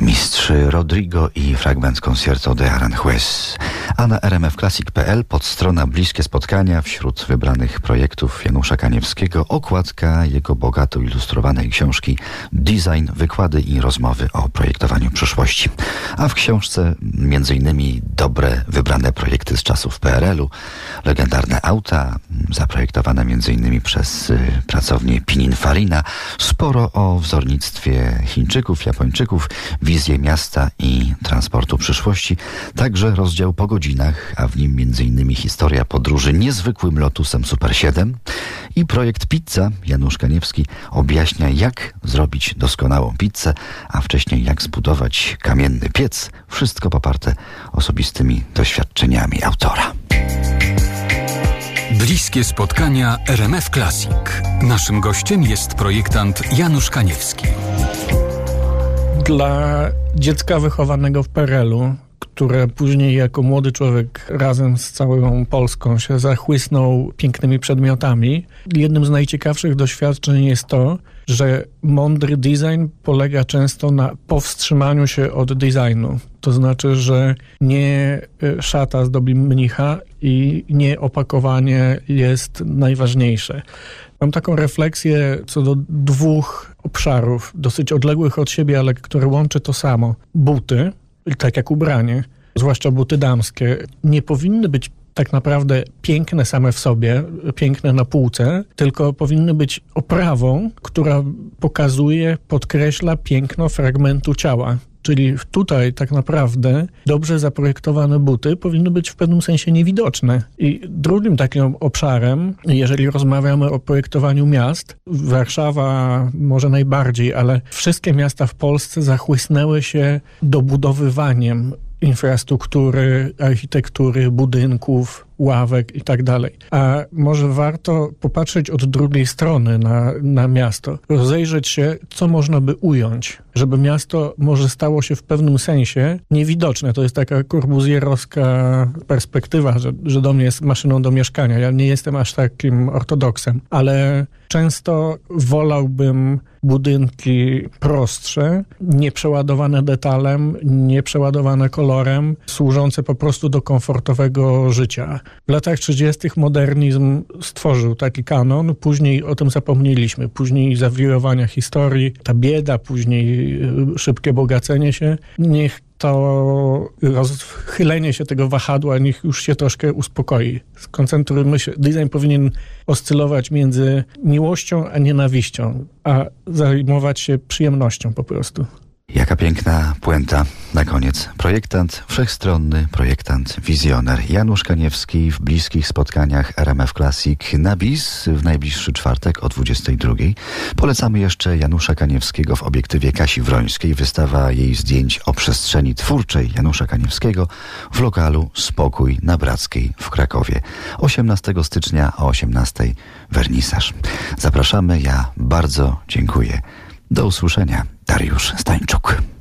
Mistrz Rodrigo i fragment z koncertu de Aranjuez. A na rmfclassic.pl podstrona Bliskie Spotkania wśród wybranych projektów Janusza Kaniewskiego okładka jego bogato ilustrowanej książki Design, wykłady i rozmowy o projektowaniu przyszłości. A w książce innymi dobre wybrane projekty z czasów PRL-u, legendarne auta zaprojektowane innymi przez y, pracownię Pininfarina, sporo o wzornictwie Chińczyków, Japończyków, wizję miasta i transportu przyszłości, także rozdział po a w nim m.in. historia podróży niezwykłym lotusem Super 7 i projekt Pizza. Janusz Kaniewski objaśnia, jak zrobić doskonałą pizzę, a wcześniej jak zbudować kamienny piec. Wszystko poparte osobistymi doświadczeniami autora. Bliskie spotkania RMF Classic. Naszym gościem jest projektant Janusz Kaniewski. Dla dziecka wychowanego w PRL-u, które później jako młody człowiek razem z całą Polską się zachłysnął pięknymi przedmiotami, jednym z najciekawszych doświadczeń jest to, że mądry design polega często na powstrzymaniu się od designu. To znaczy, że nie y, szata zdobi mnicha i nie opakowanie jest najważniejsze. Mam taką refleksję co do dwóch obszarów, dosyć odległych od siebie, ale które łączy to samo. Buty, tak jak ubranie, zwłaszcza buty damskie, nie powinny być tak naprawdę piękne same w sobie, piękne na półce, tylko powinny być oprawą, która pokazuje, podkreśla piękno fragmentu ciała. Czyli tutaj tak naprawdę dobrze zaprojektowane buty powinny być w pewnym sensie niewidoczne. I drugim takim obszarem, jeżeli rozmawiamy o projektowaniu miast, Warszawa może najbardziej, ale wszystkie miasta w Polsce zachłysnęły się dobudowywaniem infrastruktury, architektury, budynków, ławek i tak dalej. A może warto popatrzeć od drugiej strony na, na miasto, rozejrzeć się, co można by ująć, żeby miasto może stało się w pewnym sensie niewidoczne. To jest taka kurbuzjerowska perspektywa, że, że dom jest maszyną do mieszkania. Ja nie jestem aż takim ortodoksem, ale często wolałbym budynki prostsze, nieprzeładowane detalem, nieprzeładowane kolorem, służące po prostu do komfortowego życia. W latach 30. modernizm stworzył taki kanon, później o tym zapomnieliśmy. Później zawirowania historii, ta bieda, później y, szybkie bogacenie się. Niech to rozchylenie się tego wahadła niech już się troszkę uspokoi. Skoncentrujmy się. Design powinien oscylować między miłością a nienawiścią, a zajmować się przyjemnością po prostu. Jaka piękna puenta na koniec. Projektant, wszechstronny projektant, wizjoner Janusz Kaniewski w bliskich spotkaniach RMF Classic na BIS w najbliższy czwartek o 22. Polecamy jeszcze Janusza Kaniewskiego w obiektywie Kasi Wrońskiej. Wystawa jej zdjęć o przestrzeni twórczej Janusza Kaniewskiego w lokalu Spokój na Brackiej w Krakowie. 18 stycznia o 18 wernisaż. Zapraszamy, ja bardzo dziękuję. Do usłyszenia. Dariusz Stańczuk.